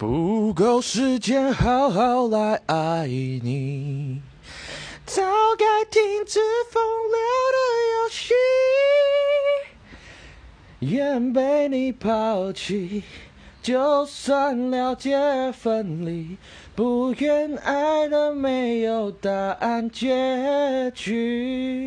不够时间好好来爱你，早该停止风流的游戏。愿被你抛弃，就算了解分离，不愿爱的没有答案结局。